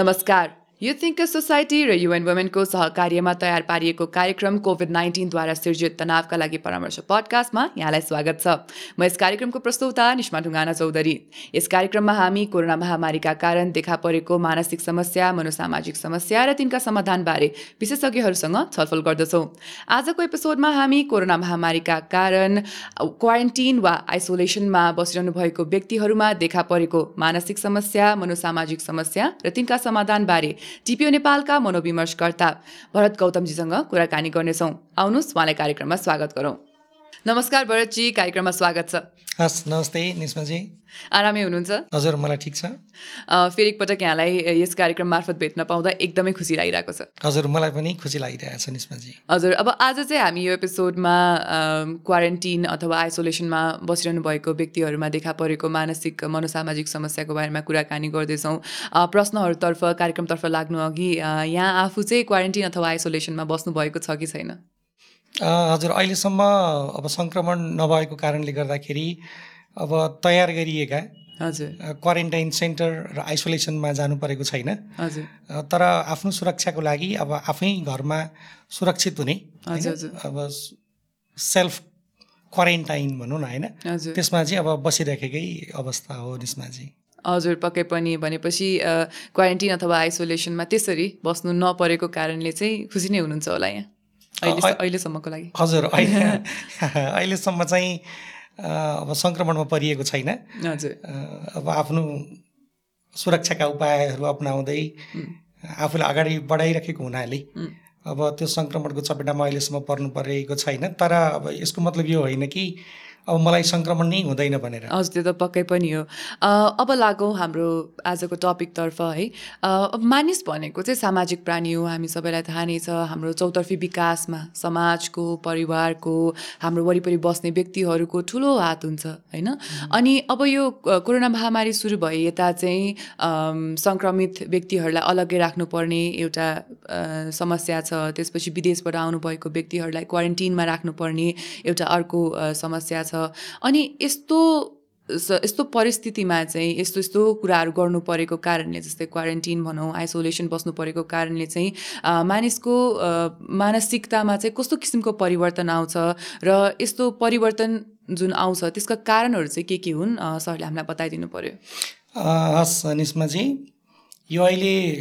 नमस्कार यो think society र युएन वुमेनको सहकार्यमा तयार पारिएको कार्यक्रम कोभिड नाइन्टिनद्वारा सिर्जित तनावका लागि परामर्श पडकास्टमा यहाँलाई स्वागत छ। म यस कार्यक्रमको प्रस्तुता निष्मा ढुङ्गाना चौधरी। यस कार्यक्रममा हामी कोरोना महामारीका कारण देखा परेको मानसिक समस्या मनोसामाजिक समस्या र तिनका समाधानबारे विशेषज्ञहरूसँग छलफल गर्दछौँ। आजको एपिसोडमा हामी कोरोना महामारीका कारण क्वारेन्टिन वा आइसोलेसनमा बसिरहनु भएको व्यक्तिहरूमा देखा परेको मानसिक समस्या मनोसामाजिक समस्या र तिनका समाधानबारे टिपिओ नेपालका मनोविमर्शकर्ता। भरत गौतमजीसँग कुराकानी गर्नेछौँ। आउनुहोस् उहाँलाई कार्यक्रममा स्वागत गरौँ। नमस्कार भरतजी कार्यक्रममा स्वागत छ। हस् नमस्ते निस्माजी आरामै हुनुहुन्छ? हजुर मलाई ठिक छ। फेरि एकपटक यहाँलाई यस कार्यक्रम मार्फत भेट्न पाउँदा एकदमै खुसी लागिरहेको छ। हजुर मलाई पनि खुसी लागिरहेको छ निस्माजी हजुर अब आज चाहिँ हामी यो एपिसोडमा क्वारेन्टिन अथवा आइसोलेसनमा बसिरहनु भएको व्यक्तिहरूमा देखा परेको मानसिक मनोसामाजिक समस्याको बारेमा कुराकानी गर्दैछौँ। प्रश्नहरूतर्फ कार्यक्रमतर्फ लाग्नु अघि यहाँ आफू चाहिँ क्वारेन्टिन अथवा आइसोलेसनमा बस्नु भएको छ कि छैन? हजुर अहिलेसम्म अब सङ्क्रमण नभएको कारणले गर्दाखेरि अब तयार गरिएका हजुर। क्वारेन्टाइन सेन्टर र आइसोलेसनमा जानु परेको छैन। हजुर। तर आफ्नो सुरक्षाको लागि अब आफै घरमा सुरक्षित हुने अब सेल्फ क्वारेन्टाइन भनौँ न होइन? त्यसमा चाहिँ अब बसिराखेकै अवस्था हो निस्माजी हजुर पक्कै पनि भनेपछि क्वारेन्टिन अथवा आइसोलेसनमा त्यसरी बस्नु नपरेको कारणले चाहिँ खुसी नै हुनुहुन्छ होला यहाँ। अहिलेसम्मको लागि। हजुर अहिले अहिलेसम्म चाहिँ अब सङ्क्रमणमा परिएको छैन। हजुर। अब आफ्नो सुरक्षाका उपायहरू अप्नाउँदै आफूलाई अगाडि बढाइराखेको हुनाले. अब त्यो सङ्क्रमणको चपेटामा अहिलेसम्म पर्नु परेको छैन। तर अब यसको मतलब यो होइन कि अब मलाई सङ्क्रमण नै हुँदैन भनेर। हजुर त्यो त पक्कै पनि हो। अब लागौँ हाम्रो आजको टपिकतर्फ है। अब मानिस भनेको चाहिँ सामाजिक प्राणी हो। हामी सबैलाई थाहा नै छ हाम्रो चौतर्फी विकासमा समाजको परिवारको हाम्रो वरिपरि बस्ने व्यक्तिहरूको ठुलो हात हुन्छ होइन? अनि अब यो कोरोना महामारी सुरु भए यता चाहिँ सङ्क्रमित व्यक्तिहरूलाई अलग्गै राख्नुपर्ने एउटा समस्या छ। त्यसपछि विदेशबाट आउनुभएको व्यक्तिहरूलाई क्वारेन्टिनमा राख्नुपर्ने एउटा अर्को समस्या छ। अनि यस्तो यस्तो परिस्थितिमा चाहिँ यस्तो यस्तो कुराहरू गर्नु परेको कारणले जस्तै क्वारेन्टिन भनौँ आइसोलेसन बस्नु परेको कारणले चाहिँ मानिसको मानसिकतामा चाहिँ कस्तो किसिमको परिवर्तन आउँछ र यस्तो परिवर्तन जुन आउँछ त्यसका कारणहरू चाहिँ के के हुन्? सरले हामीलाई बताइदिनु पर्यो। अ, हस् निस्माजी। यो अहिले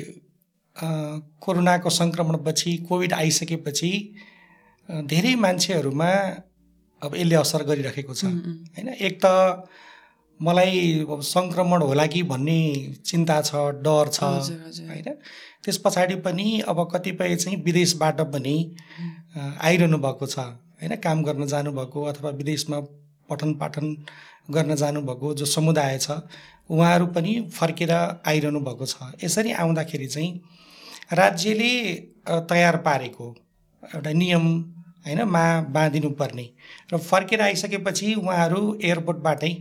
कोरोनाको सङ्क्रमणपछि कोभिड आइसकेपछि धेरै मान्छेहरूमा अब यसले असर गरिरहेको छ। होइन एक त मलाई अब सङ्क्रमण होला कि भन्ने चिन्ता छ डर छ होइन। त्यस पछाडि पनि अब कतिपय चाहिँ विदेशबाट पनि आइरहनु भएको छ। होइन काम गर्न जानुभएको अथवा विदेशमा पठन पाठन गर्न जानुभएको जो समुदाय छ उहाँहरू पनि फर्केर आइरहनु भएको छ। यसरी आउँदाखेरि चाहिँ राज्यले तयार पारेको एउटा नियम होइन मा बाँधिनु पर्ने र फर्केर आइसकेपछि उहाँहरू एयरपोर्टबाटै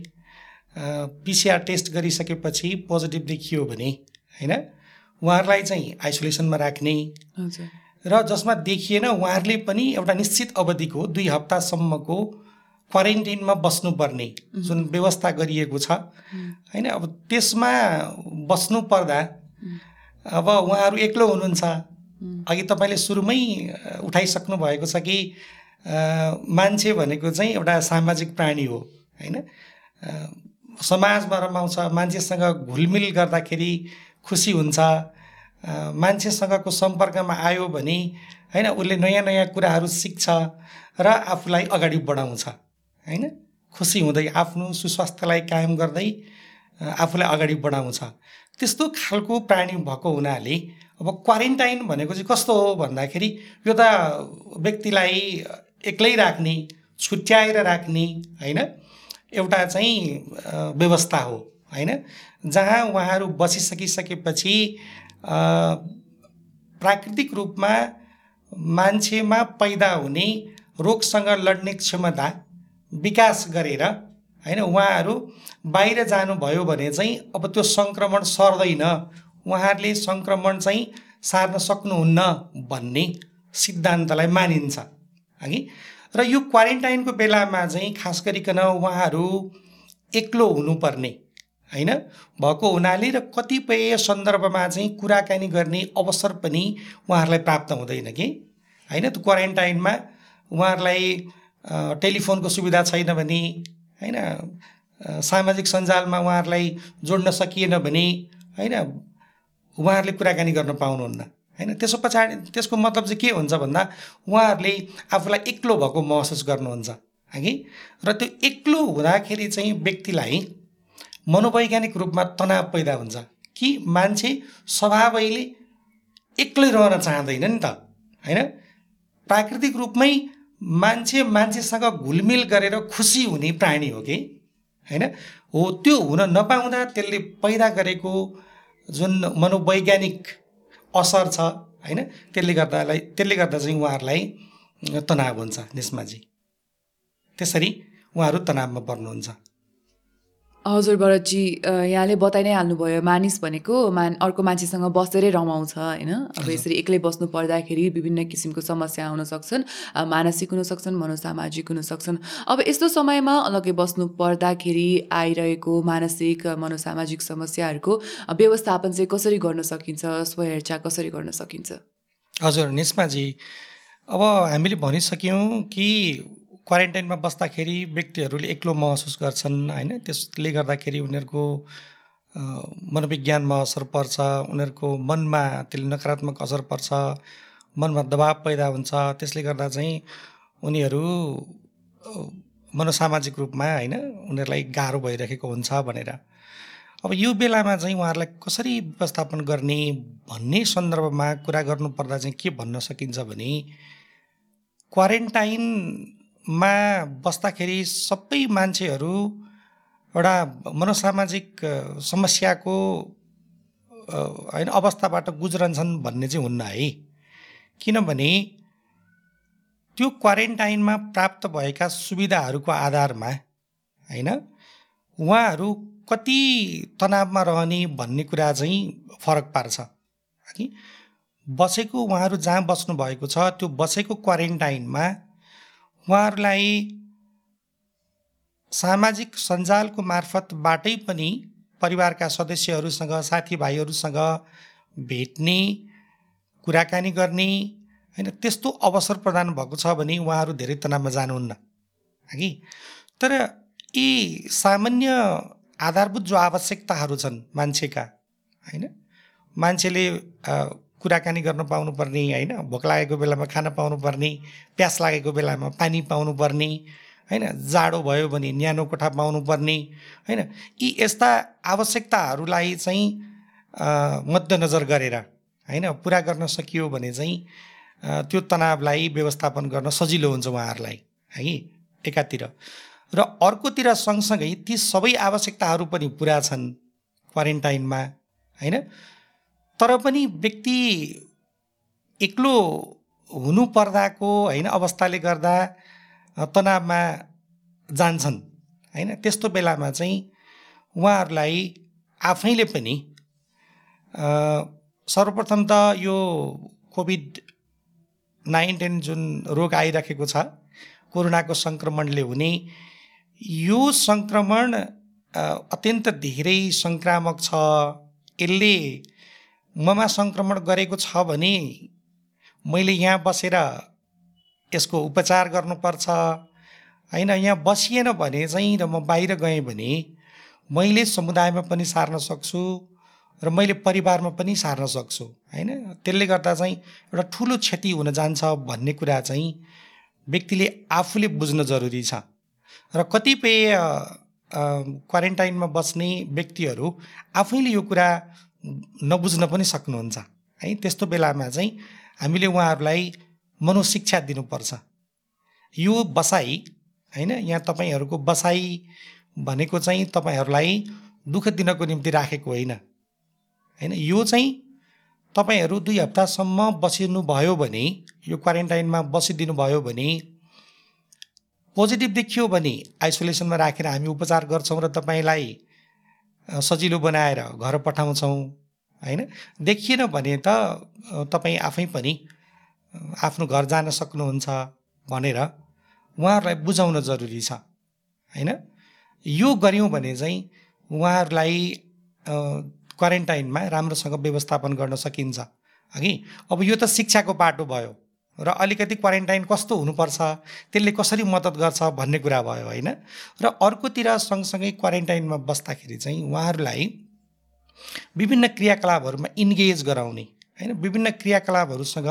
पिसिआर टेस्ट गरिसकेपछि पोजिटिभ देखियो भने होइन उहाँहरूलाई चाहिँ आइसोलेसनमा राख्ने। र जसमा देखिएन उहाँहरूले पनि एउटा निश्चित अवधिको दुई हप्तासम्मको क्वारेन्टिनमा बस्नुपर्ने जुन व्यवस्था गरिएको छ। होइन अब त्यसमा बस्नु पर्दा अब उहाँहरू एक्लो हुनुहुन्छ। अघि तपाईँले सुरुमै उठाइसक्नु भएको छ कि मान्छे भनेको चाहिँ एउटा सामाजिक प्राणी हो होइन? समाजमा रमाउँछ मान्छेसँग घुलमिल गर्दाखेरि खुसी हुन्छ मान्छेसँगको सम्पर्कमा आयो भने होइन उसले नयाँ नयाँ कुराहरू सिक्छ र आफूलाई अगाडि बढाउँछ होइन? खुसी हुँदै आफ्नो सुस्वास्थ्यलाई कायम गर्दै आफूलाई अगाडि बढाउँछ। त्यस्तो खालको प्राणी भएको हुनाले अब क्वारेन्टाइन भनेको चाहिँ कस्तो हो भन्दाखेरि यो त व्यक्तिलाई एक्लै राख्ने छुट्याएर राख्ने होइन? एउटा चाहिँ व्यवस्था हो होइन? जहाँ उहाँहरू बसिसकिसकेपछि प्राकृतिक रूपमा मान्छेमा पैदा हुने रोगसँग लड्ने क्षमता विकास गरेर होइन? उहाँहरू बाहिर जानुभयो भने चाहिँ अब त्यो सङ्क्रमण सर्दैन। उहाँहरूले सङ्क्रमण चाहिँ सार्न सक्नुहुन्न भन्ने सिद्धान्तलाई मानिन्छ। हगि र यो क्वारेन्टाइनको बेलामा चाहिँ खास गरिकन उहाँहरू एक्लो हुनुपर्ने होइन? भएको हुनाले र कतिपय सन्दर्भमा चाहिँ कुराकानी गर्ने अवसर पनि उहाँहरूलाई प्राप्त हुँदैन कि? होइन? त्यो क्वारेन्टाइनमा उहाँहरूलाई टेलिफोनको सुविधा छैन भने होइन? सामाजिक सञ्जालमा उहाँहरूलाई जोड्न सकिएन भने होइन? उहाँहरूले कुराकानी गर्न पाउनुहुन्न। होइन? त्यसो पछाडि त्यसको मतलब चाहिँ के हुन्छ भन्दा उहाँहरूले आफूलाई एक्लो भएको महसुस गर्नुहुन्छ। हगि र त्यो एक्लो हुँदाखेरि चाहिँ व्यक्तिलाई मनोवैज्ञानिक रूपमा तनाव पैदा हुन्छ। कि मान्छे स्वभावैले एक्लै रहन चाहँदैन नि त। होइन? प्राकृतिक रूपमै मान्छे मान्छेसँग घुलमिल गरेर खुसी हुने प्राणी हो कि? होइन? हो त्यो हुन नपाउँदा त्यसले पैदा गरेको जुन मनोवैज्ञानिक असर छ होइन? त्यसले गर्दालाई त्यसले गर्दा चाहिँ उहाँहरूलाई तनाव हुन्छ निस्माजी त्यसरी उहाँहरू तनावमा पर्नुहुन्छ। हजुर भरतजी अ, यहाँले बताइ नै हाल्नुभयो मानिस भनेको मान अर्को मान्छेसँग बसेरै रमाउँछ होइन? अब। यसरी एक्लै बस्नु पर्दाखेरि विभिन्न किसिमको समस्या आउन सक्छन् अ, मानसिक हुन सक्छन् मनोसामाजिक हुन सक्छन्। अब यस्तो समयमा अलग्गै बस्नु पर्दाखेरि आइरहेको मानसिक अ, मनोसामाजिक समस्याहरूको अ, व्यवस्थापन चाहिँ कसरी गर्न सकिन्छ? स्वहेरचाह कसरी गर्न सकिन्छ? हजुर निस्माजी अब हामीले भनिसक्यौँ कि क्वारेन्टाइनमा बस्दाखेरि व्यक्तिहरूले एक्लो महसुस गर्छन् होइन? त्यसले गर्दाखेरि उनीहरूको मनोविज्ञानमा असर पर्छ उनीहरूको मनमा त्यसले नकारात्मक असर पर्छ मनमा दबाब पैदा हुन्छ। त्यसले गर्दा चाहिँ उनीहरू मनोसामाजिक रूपमा होइन उनीहरूलाई गाह्रो भइरहेको हुन्छ भनेर। अब यो बेलामा चाहिँ उहाँहरूलाई कसरी व्यवस्थापन गर्ने भन्ने सन्दर्भमा कुरा गर्नुपर्दा चाहिँ के भन्न सकिन्छ भने क्वारेन्टाइनमा बस्दाखेरि सबै मान्छेहरू एउटा मनोसामाजिक समस्याको होइन अवस्थाबाट गुज्रन्छन् भन्ने चाहिँ हुन्न है। किनभने त्यो क्वारेन्टाइनमा प्राप्त भएका सुविधाहरूको आधारमा होइन उहाँहरू कति तनावमा रहने भन्ने कुरा चाहिँ फरक पार्छ। कि बसेको उहाँहरू जहाँ बस्नु भएको छ त्यो बसेको क्वारेन्टाइनमा उहाँहरूलाई सामाजिक सञ्जालको मार्फतबाटै पनि परिवारका सदस्यहरूसँग साथीभाइहरूसँग भेट्ने कुराकानी गर्ने होइन त्यस्तो अवसर प्रदान भएको छ भने उहाँहरू धेरै तनावमा जानुहुन्न। हगि तर यी सामान्य आधारभूत जो आवश्यकताहरू छन् मान्छेका होइन मान्छेले कुराकानी गर्न पाउनुपर्ने होइन? भोक लागेको बेलामा खाना पाउनुपर्ने प्यास लागेको बेलामा पानी पाउनुपर्ने होइन? जाडो भयो भने न्यानो कोठा पाउनुपर्ने होइन? यी यस्ता आवश्यकताहरूलाई चाहिँ मध्यनजर गरेर होइन? पुरा गर्न सकियो भने चाहिँ त्यो तनावलाई व्यवस्थापन गर्न सजिलो हुन्छ उहाँहरूलाई है? एकातिर। र अर्कोतिर सँगसँगै ती सबै आवश्यकताहरू पनि पुरा छन् क्वारेन्टाइनमा होइन? तर पनि व्यक्ति एक्लो हुनु पर्दाको होइन अवस्थाले गर्दा तनावमा जान्छन् होइन? त्यस्तो बेलामा चाहिँ उहाँहरूलाई आफैले पनि सर्वप्रथम त यो कोभिड नाइन्टिन जुन रोग आइराखेको छ कोरोनाको सङ्क्रमणले हुने यो सङ्क्रमण अत्यन्त धेरै सङ्क्रामक छ। यसले ममा सङ्क्रमण गरेको छ भने मैले यहाँ बसेर यसको उपचार गर्नुपर्छ। होइन यहाँ बसिएन भने चाहिँ र म बाहिर गएँ भने मैले समुदायमा पनि सार्न सक्छु र मैले परिवारमा पनि सार्न सक्छु। होइन त्यसले गर्दा चाहिँ एउटा ठुलो क्षति हुन जान्छ भन्ने कुरा चाहिँ व्यक्तिले आफूले बुझ्न जरुरी छ। र कतिपय क्वारेन्टाइनमा बस्ने व्यक्तिहरू आफैले यो कुरा नबुझ्न पनि सक्नुहुन्छ। है त्यस्तो बेलामा चाहिँ हामीले उहाँहरूलाई मनोशिक्षा दिनुपर्छ। यो बसाइ होइन यहाँ तपाईँहरूको बसाइ भनेको चाहिँ तपाईँहरूलाई दुःख दिनको निम्ति राखेको होइन। होइन यो चाहिँ तपाईँहरू दुई हप्तासम्म बसिनुभयो भने यो क्वारेन्टाइनमा बसिदिनु भयो भने पोजिटिभ देखियो भने आइसोलेसनमा राखेर हामी उपचार गर्छौँ र तपाईँलाई सजिलो बनाएर घर पठाउँछौँ होइन? देखिएन भने त तपाईँ आफै पनि आफ्नो घर जान सक्नुहुन्छ भनेर उहाँहरूलाई बुझाउन जरुरी छ होइन? यो गऱ्यौँ भने चाहिँ उहाँहरूलाई क्वारेन्टाइनमा राम्रोसँग व्यवस्थापन गर्न सकिन्छ हगि अब यो त शिक्षाको बाटो भयो। र अलिकति क्वारेन्टाइन कस्तो हुनुपर्छ? त्यसले कसरी मद्दत गर्छ भन्ने कुरा भयो होइन? र अर्कोतिर सँगसँगै क्वारेन्टाइनमा बस्दाखेरि चाहिँ उहाँहरूलाई विभिन्न क्रियाकलापहरूमा इन्गेज गराउने होइन? विभिन्न क्रियाकलापहरूसँग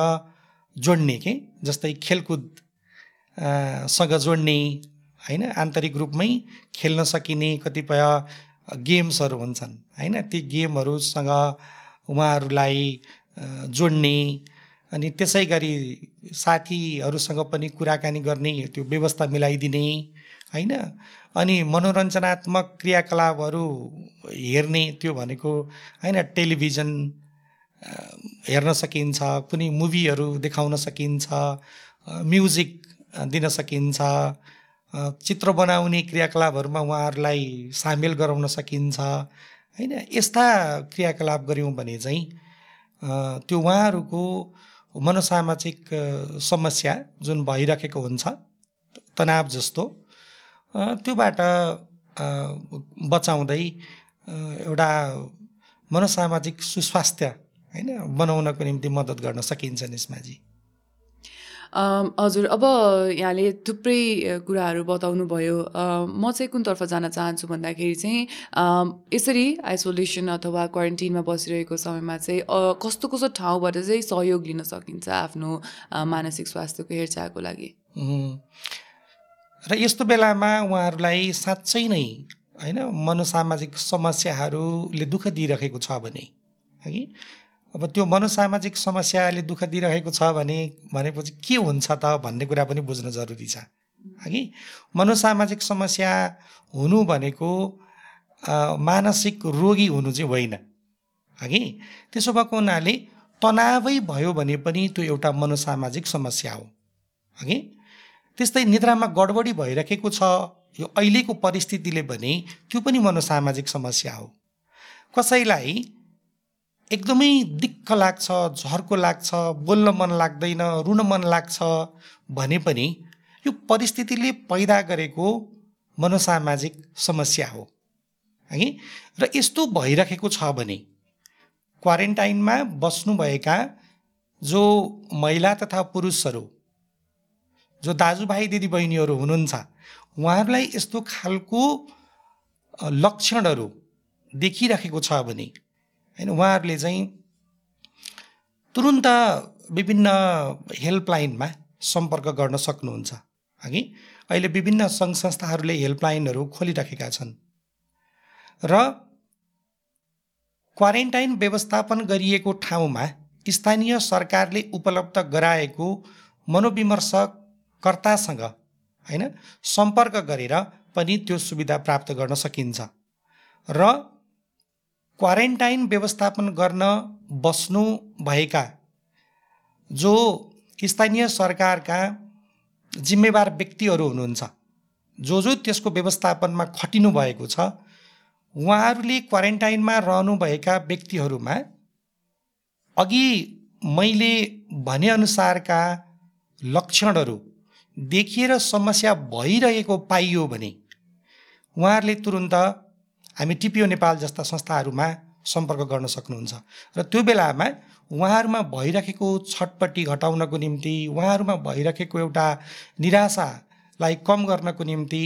जोड्ने के? जस्तै खेलकुद सँग जोड्ने होइन? आन्तरिक रूपमै खेल्न सकिने कतिपय गेम्सहरू हुन्छन् होइन? ती गेमहरूसँग उहाँहरूलाई जोड्ने अनि त्यसै गरी साथीहरूसँग पनि कुराकानी गर्ने त्यो व्यवस्था मिलाइदिने होइन? अनि मनोरञ्जनात्मक क्रियाकलापहरू हेर्ने त्यो भनेको होइन टेलिभिजन हेर्न सकिन्छ कुनै मुभीहरू देखाउन सकिन्छ म्युजिक दिन सकिन्छ चित्र बनाउने क्रियाकलापहरूमा उहाँहरूलाई सामेल गराउन सकिन्छ होइन? यस्ता क्रियाकलाप गऱ्यौँ भने चाहिँ त्यो उहाँहरूको मनोसामाजिक समस्या जुन भइरहेको हुन्छ तनाव जस्तो त्योबाट बचाउँदै एउटा मनोसामाजिक सुस्वास्थ्य होइन बनाउनको निम्ति मद्दत गर्न सकिन्छ निस्माजी। हजुर अब यहाँले थुप्रै कुराहरू बताउनु भयो म चाहिँ कुनतर्फ जान चाहन्छु भन्दाखेरि चाहिँ यसरी आइसोलेसन अथवा क्वारेन्टिनमा बसिरहेको समयमा चाहिँ कस्तो कस्तो ठाउँबाट चाहिँ सहयोग लिन सकिन्छ आफ्नो मानसिक स्वास्थ्यको हेरचाहको लागि? र यस्तो बेलामा उहाँहरूलाई साँच्चै नै होइन मनोसामाजिक समस्याहरूले दुःख दिइरहेको छ भने हगि अब त्यो मनोसामाजिक समस्याले दुःख दिइरहेको छ भने भनेपछि के हुन्छ त भन्ने कुरा पनि बुझ्न जरुरी छ। हगि मनोसामाजिक समस्या हुनु भनेको मानसिक रोगी हुनु चाहिँ होइन। हगि त्यसो भएको हुनाले तनावै भयो भने पनि त्यो एउटा मनोसामाजिक समस्या हो। हगि त्यस्तै निद्रामा गडबडी भइरहेको छ यो अहिलेको परिस्थितिले भने त्यो पनि मनोसामाजिक समस्या हो। कसैलाई एकदमै दिक्क लाग्छ झर्को लाग्छ बोल्न मन लाग्दैन रुन मन लाग्छ भने पनि यो परिस्थितिले पैदा गरेको मनोसामाजिक समस्या हो। है? र यस्तो भइरहेको छ भने क्वारेन्टाइनमा बस्नुभएका जो महिला तथा पुरुषहरू जो दाजुभाइ दिदीबहिनीहरू हुनुहुन्छ उहाँहरूलाई यस्तो खालको लक्षणहरू देखिरहेको छ भने होइन उहाँहरूले चाहिँ तुरुन्त विभिन्न हेल्पलाइनमा सम्पर्क गर्न सक्नुहुन्छ। हगि अहिले विभिन्न सङ्घ संस्थाहरूले हेल्पलाइनहरू खोलिराखेका छन्। र क्वारेन्टाइन व्यवस्थापन गरिएको ठाउँमा स्थानीय सरकारले उपलब्ध गराएको मनोविमर्शकर्तासँग होइन सम्पर्क गरेर पनि त्यो सुविधा प्राप्त गर्न सकिन्छ। र क्वारेन्टाइन व्यवस्थापन गर्न बस्नु भएका जो स्थानीय सरकारका जिम्मेवार व्यक्तिहरू हुनुहुन्छ जो जो त्यसको व्यवस्थापनमा खटिनु भएको छ उहाँहरूले क्वारेन्टाइनमा रहनुभएका व्यक्तिहरूमा अघि मैले भनेअनुसारका लक्षणहरू देखिएर समस्या भइरहेको पाइयो भने उहाँहरूले तुरुन्त हामी टिपिओ नेपाल जस्ता संस्थाहरूमा सम्पर्क गर्न सक्नुहुन्छ। र त्यो बेलामा उहाँहरूमा भइरहेको छटपट्टि घटाउनको निम्ति उहाँहरूमा भइरहेको एउटा निराशालाई कम गर्नको निम्ति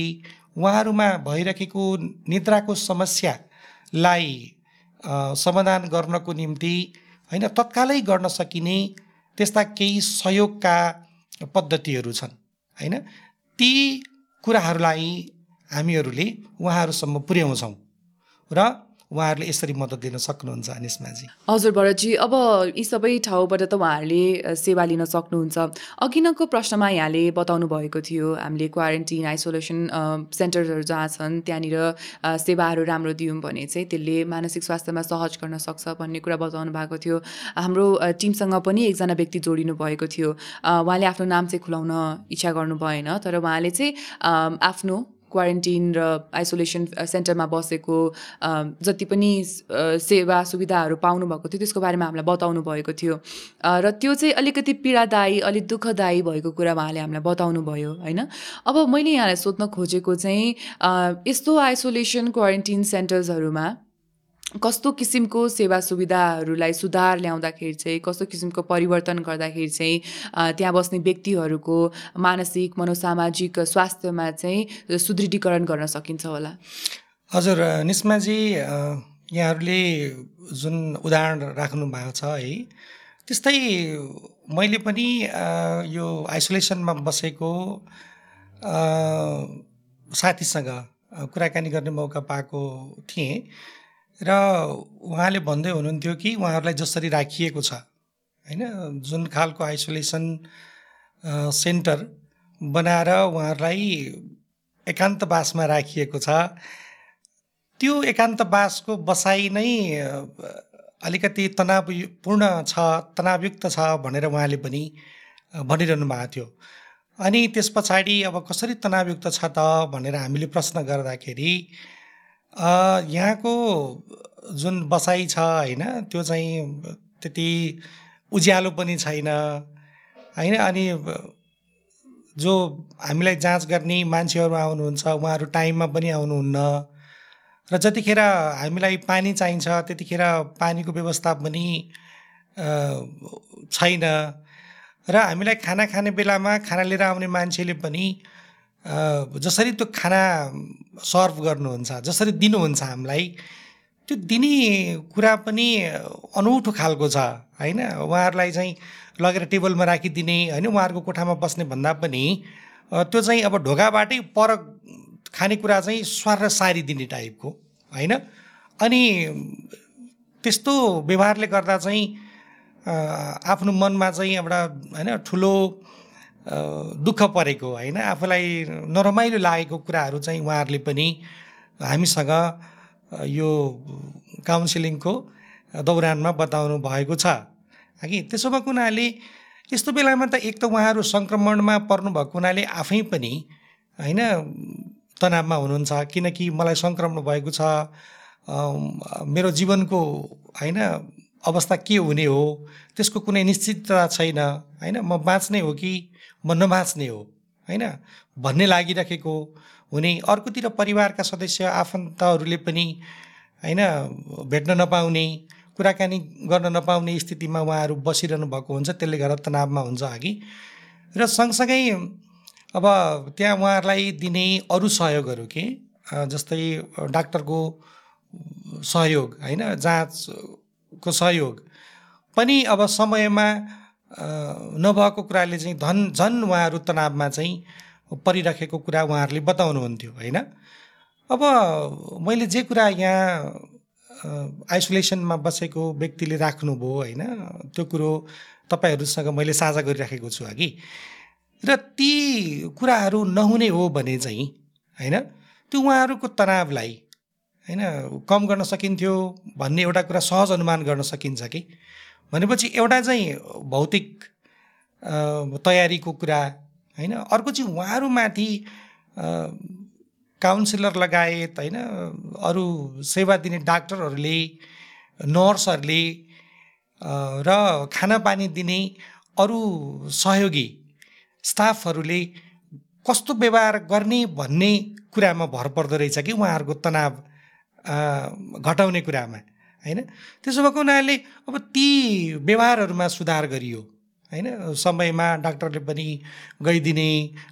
उहाँहरूमा भइरहेको निद्राको समस्यालाई समाधान गर्नको निम्ति होइन तत्कालै गर्न सकिने त्यस्ता केही सहयोगका पद्धतिहरू छन्। होइन? ती कुराहरूलाई हामीहरूले उहाँहरूसम्म पुर्याउँछौँ। र उहाँहरूले यसरी मद्दत दिन सक्नुहुन्छ निस्माजी हजुर भरतजी अब यी सबै ठाउँबाट त उहाँहरूले सेवा लिन सक्नुहुन्छ। अघि नैको प्रश्नमा यहाँले बताउनु भएको थियो हामीले क्वारेन्टिन आइसोलेसन सेन्टरहरू जहाँ छन् त्यहाँनिर सेवाहरू राम्रो दियौँ भने चाहिँ त्यसले मानसिक स्वास्थ्यमा सहज गर्न सक्छ भन्ने कुरा बताउनु भएको थियो। हाम्रो टिमसँग पनि एकजना व्यक्ति जोडिनु भएको थियो। उहाँले आफ्नो नाम चाहिँ खुलाउन इच्छा गर्नु भएन तर उहाँले चाहिँ आफ्नो क्वारेन्टिन र आइसोलेसन सेन्टरमा बसेको अ, जति पनि अ, सेवा सुविधाहरू पाउनुभएको थियो त्यसको बारेमा हामीलाई बताउनु भएको थियो। अ, र त्यो चाहिँ अलिकति पीडादायी अलिक दुःखदायी भएको कुरा उहाँले हामीलाई बताउनु भयो होइन? अब मैले यहाँलाई सोध्न खोजेको चाहिँ यस्तो आइसोलेसन क्वारेन्टिन सेन्टर्सहरूमा कस्तो किसिमको सेवा सुविधाहरूलाई सुधार ल्याउँदाखेरि चाहिँ कस्तो किसिमको परिवर्तन गर्दाखेरि चाहिँ त्यहाँ बस्ने व्यक्तिहरूको मानसिक मनोसामाजिक स्वास्थ्यमा चाहिँ सुदृढीकरण गर्न सकिन्छ होला? हजुर निस्माजी यहाँहरूले जुन उदाहरण राख्नु भएको छ है त्यस्तै मैले पनि यो आइसोलेसनमा बसेको साथीसँग कुराकानी गर्ने मौका पाएको थिएँ। र उहाँले भन्दै हुनुहुन्थ्यो कि उहाँहरूलाई जसरी राखिएको छ होइन? जुन खालको आइसोलेसन सेन्टर बनाएर उहाँहरूलाई एकान्तवासमा राखिएको छ त्यो एकान्तवासको बसाइ नै अलिकति तनावपूर्ण छ तनावयुक्त छ भनेर उहाँले पनि भनिरहनु भएको थियो। अनि त्यस पछाडि अब कसरी तनावयुक्त छ त भनेर हामीले प्रश्न गर्दाखेरि यहाँको जुन बसाइ छ होइन त्यो चाहिँ त्यति उज्यालो पनि छैन होइन? अनि जो हामीलाई जाँच गर्ने मान्छेहरू आउनुहुन्छ उहाँहरू टाइममा पनि आउनुहुन्न। र जतिखेर हामीलाई पानी चाहिन्छ त्यतिखेर पानीको व्यवस्था पनि छैन। र हामीलाई खाना खाने बेलामा खाना लिएर आउने मान्छेले पनि जसरी त्यो खाना सर्भ गर्नुहुन्छ जसरी दिनुहुन्छ हामीलाई त्यो दिने कुरा पनि अनौठो खालको छ होइन? उहाँहरूलाई चाहिँ लगेर टेबलमा राखिदिने होइन? उहाँहरूको कोठामा बस्ने भन्दा पनि त्यो चाहिँ अब ढोकाबाटै पर खानेकुरा चाहिँ स्वार सारिदिने टाइपको होइन? अनि त्यस्तो व्यवहारले गर्दा चाहिँ आफ्नो मनमा चाहिँ एउटा होइन ठुलो दुःख परेको होइन? आफूलाई नरमाइलो लागेको कुराहरू चाहिँ उहाँहरूले पनि हामीसँग यो काउन्सिलिङको दौरानमा बताउनु भएको छ। कि त्यसो भएको हुनाले यस्तो बेलामा त एक त उहाँहरू सङ्क्रमणमा पर्नुभएको हुनाले आफै पनि होइन तनावमा हुनुहुन्छ। किनकि मलाई सङ्क्रमण भएको छ। मेरो जीवनको होइन अवस्था के हुने हो? त्यसको कुनै निश्चितता छैन होइन? म बाँच्ने हो कि म नबाँच्ने हो होइन? भन्ने लागिरहेको हुने अर्कोतिर परिवारका सदस्य आफन्तहरूले पनि होइन भेट्न नपाउने कुराकानी गर्न नपाउने स्थितिमा उहाँहरू बसिरहनु भएको हुन्छ त्यसले गर्दा तनावमा हुन्छ अघि। र सँगसँगै अब त्यहाँ उहाँहरूलाई दिने अरू सहयोगहरू के? जस्तै डाक्टरको सहयोग होइन जाँचको सहयोग। पनि अब समयमा नभएको कुराले चाहिँ धन झन् उहाँहरू तनावमा चाहिँ परिराखेको कुरा उहाँहरूले बताउनुहुन्थ्यो होइन? अब मैले जे कुरा यहाँ आइसोलेसनमा बसेको व्यक्तिले राख्नुभयो होइन? त्यो कुरो तपाईँहरूसँग मैले साझा गरिराखेको छु अघि। र ती कुराहरू नहुने हो भने चाहिँ होइन? त्यो उहाँहरूको तनावलाई होइन कम गर्न सकिन्थ्यो भन्ने एउटा कुरा सहज अनुमान गर्न सकिन्छ कि? भनेपछि एउटा चाहिँ भौतिक तयारीको कुरा होइन? अर्को चाहिँ उहाँहरूमाथि काउन्सिलर लगायत होइन? अरू सेवा दिने डाक्टरहरूले नर्सहरूले र खानापानी दिने अरू सहयोगी स्टाफहरूले कस्तो व्यवहार गर्ने भन्ने कुरामा भर पर्दो रहेछ कि उहाँहरूको तनाव घटाउने कुरामा? होइन? त्यसो भएको हुनाले अब ती व्यवहारहरूमा सुधार गरियो होइन? समयमा डाक्टरले पनि गइदिने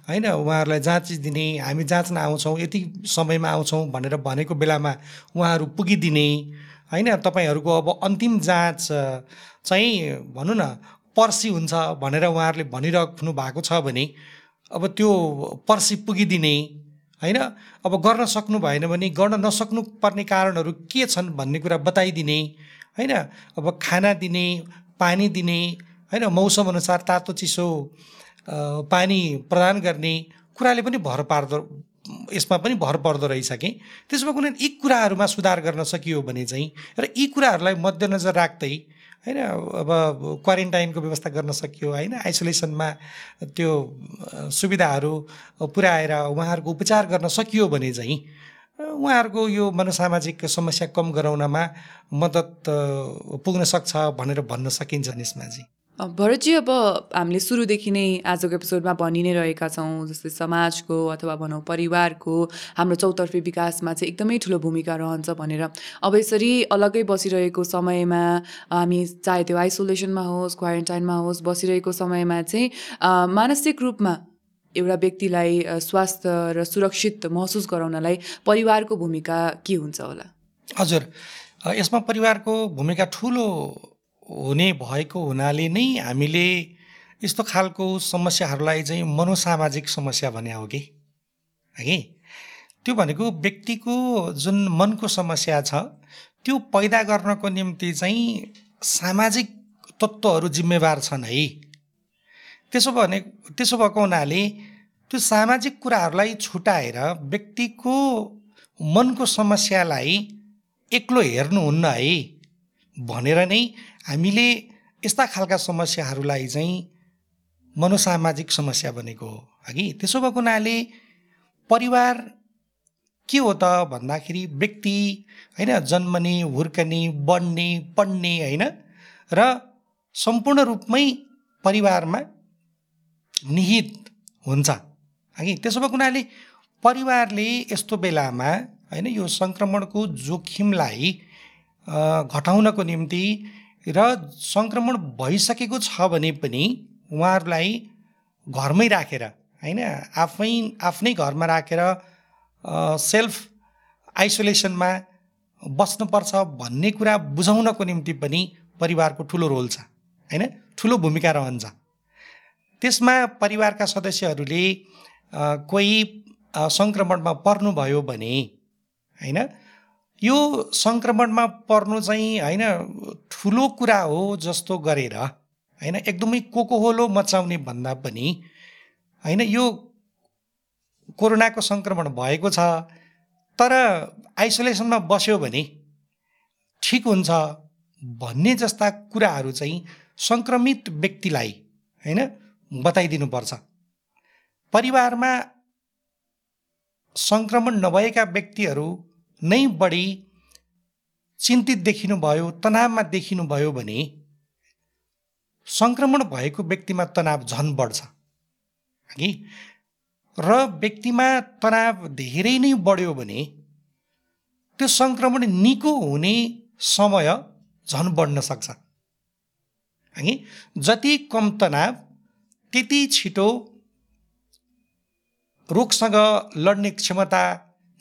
होइन? उहाँहरूलाई जाँच दिने हामी जाँच्न आउँछौँ यति समयमा आउँछौँ भनेर भनेको बेलामा उहाँहरू पुगिदिने होइन? तपाईँहरूको अब अन्तिम जाँच चाहिँ भनौँ न पर्सि हुन्छ भनेर उहाँहरूले भनिराख्नु भएको छ भने अब त्यो पर्सि पुगिदिने होइन? अब गर्न सक्नु भएन भने गर्न नसक्नु पर्ने कारणहरू के छन् भन्ने कुरा बताइदिने होइन? अब खाना दिने पानी दिने होइन? मौसम अनुसार तातो चिसो पानी प्रदान गर्ने कुराले पनि भर पार्दो यसमा पनि भर पर्दो रहेछ कि त्यसो भएको हुनाले यी कुराहरूमा सुधार गर्न सकियो भने चाहिँ र यी कुराहरूलाई मध्यनजर राख्दै होइन अब क्वारेन्टाइनको व्यवस्था गर्न सकियो होइन? आइसोलेसनमा त्यो सुविधाहरू पुर्याएर उहाँहरूको उपचार गर्न सकियो भने चाहिँ उहाँहरूको यो मनोसामाजिक समस्या कम गराउनमा मद्दत पुग्न सक्छ भनेर भन्न सकिन्छ यसमा चाहिँ भरतजी अब हामीले सुरुदेखि नै आजको एपिसोडमा भनि नै रहेका छौँ जस्तै समाजको अथवा भनौँ परिवारको हाम्रो चौतर्फी विकासमा चाहिँ एकदमै ठुलो भूमिका रहन्छ भनेर। अब यसरी अलग्गै बसिरहेको समयमा हामी चाहे त्यो आइसोलेसनमा होस् क्वारेन्टाइनमा होस् बसिरहेको समयमा चाहिँ मानसिक रूपमा एउटा व्यक्तिलाई स्वास्थ्य र सुरक्षित महसुस गराउनलाई परिवारको भूमिका के हुन्छ होला? हजुर। यसमा परिवारको भूमिका ठुलो हुने भएको हुनाले नै हामीले यस्तो खालको समस्याहरूलाई चाहिँ मनोसामाजिक समस्या भने हो कि? हगि त्यो भनेको व्यक्तिको जुन मनको समस्या छ त्यो पैदा गर्नको निम्ति चाहिँ सामाजिक तत्त्वहरू जिम्मेवार छन् है। त्यसो भने त्यसो भएको हुनाले त्यो सामाजिक कुराहरूलाई छुटाएर व्यक्तिको मनको समस्यालाई एक्लो हेर्नुहुन्न है। भनेर नै हामीले यस्ता खालका समस्याहरूलाई चाहिँ मनोसामाजिक समस्या भनेको हो। हगि त्यसो भएको हुनाले परिवार के हो त भन्दाखेरि व्यक्ति होइन जन्मने हुर्कने बढ्ने पढ्ने होइन र सम्पूर्ण रूपमै परिवारमा निहित हुन्छ। हगि त्यसो भएको हुनाले परिवारले यस्तो बेलामा होइन यो सङ्क्रमणको जोखिमलाई घटाउनको निम्ति र सङ्क्रमण भइसकेको छ भने पनि उहाँहरूलाई घरमै राखेर होइन आफै आफ्नै घरमा राखेर सेल्फ आइसोलेसनमा बस्नुपर्छ भन्ने कुरा बुझाउनको निम्ति पनि परिवारको ठुलो रोल छ होइन ठुलो भूमिका रहन्छ। त्यसमा परिवारका सदस्यहरूले कोही सङ्क्रमणमा पर्नुभयो भने होइन यो सङ्क्रमणमा पर्नु चाहिँ होइन ठुलो कुरा हो जस्तो गरेर होइन एकदमै कोकोहोलो मचाउने भन्दा पनि होइन यो कोरोनाको सङ्क्रमण भएको छ तर आइसोलेसनमा बस्यो भने ठिक हुन्छ भन्ने जस्ता कुराहरू चाहिँ सङ्क्रमित व्यक्तिलाई होइन बताइदिनुपर्छ। परिवारमा सङ्क्रमण नभएका व्यक्तिहरू नै बढी चिन्तित देखिनुभयो तनावमा देखिनुभयो भने सङ्क्रमण भएको व्यक्तिमा तनाव झन बढ्छ। हगि र व्यक्तिमा तनाव धेरै नै बढ्यो भने त्यो सङ्क्रमण निको हुने समय झन बढ्न सक्छ। हगि जति कम तनाव त्यति छिटो रोगसँग लड्ने क्षमता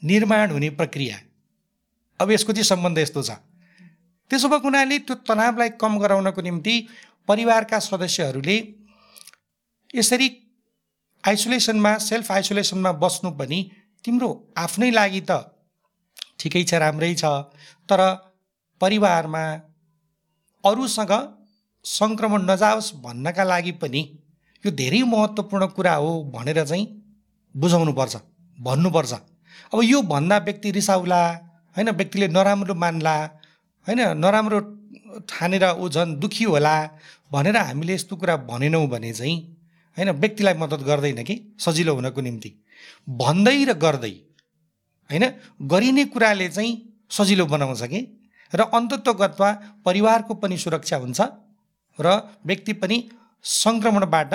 निर्माण हुने प्रक्रिया। अब यसको चाहिँ सम्बन्ध यस्तो छ। त्यसो भएको हुनाले त्यो तनावलाई कम गराउनको निम्ति परिवारका सदस्यहरूले यसरी आइसोलेसनमा सेल्फ आइसोलेसनमा बस्नु पनि तिम्रो आफ्नै लागि त ठिकै छ राम्रै छ तर परिवारमा अरूसँग सङ्क्रमण नजाओस् भन्नका लागि पनि यो धेरै महत्त्वपूर्ण कुरा हो भनेर चाहिँ बुझाउनुपर्छ भन्नुपर्छ। अब यो भन्दा व्यक्ति रिसाउला होइन व्यक्तिले नराम्रो मान्ला होइन नराम्रो ठानेर ऊ झन् दुखी होला भनेर हामीले यस्तो कुरा भनेनौँ भने चाहिँ होइन व्यक्तिलाई मद्दत गर्दैन कि? सजिलो हुनको निम्ति। भन्दै र गर्दै होइन गरिने कुराले चाहिँ सजिलो बनाउँछ कि? र अन्तत्वगतमा परिवारको पनि सुरक्षा हुन्छ र व्यक्ति पनि सङ्क्रमणबाट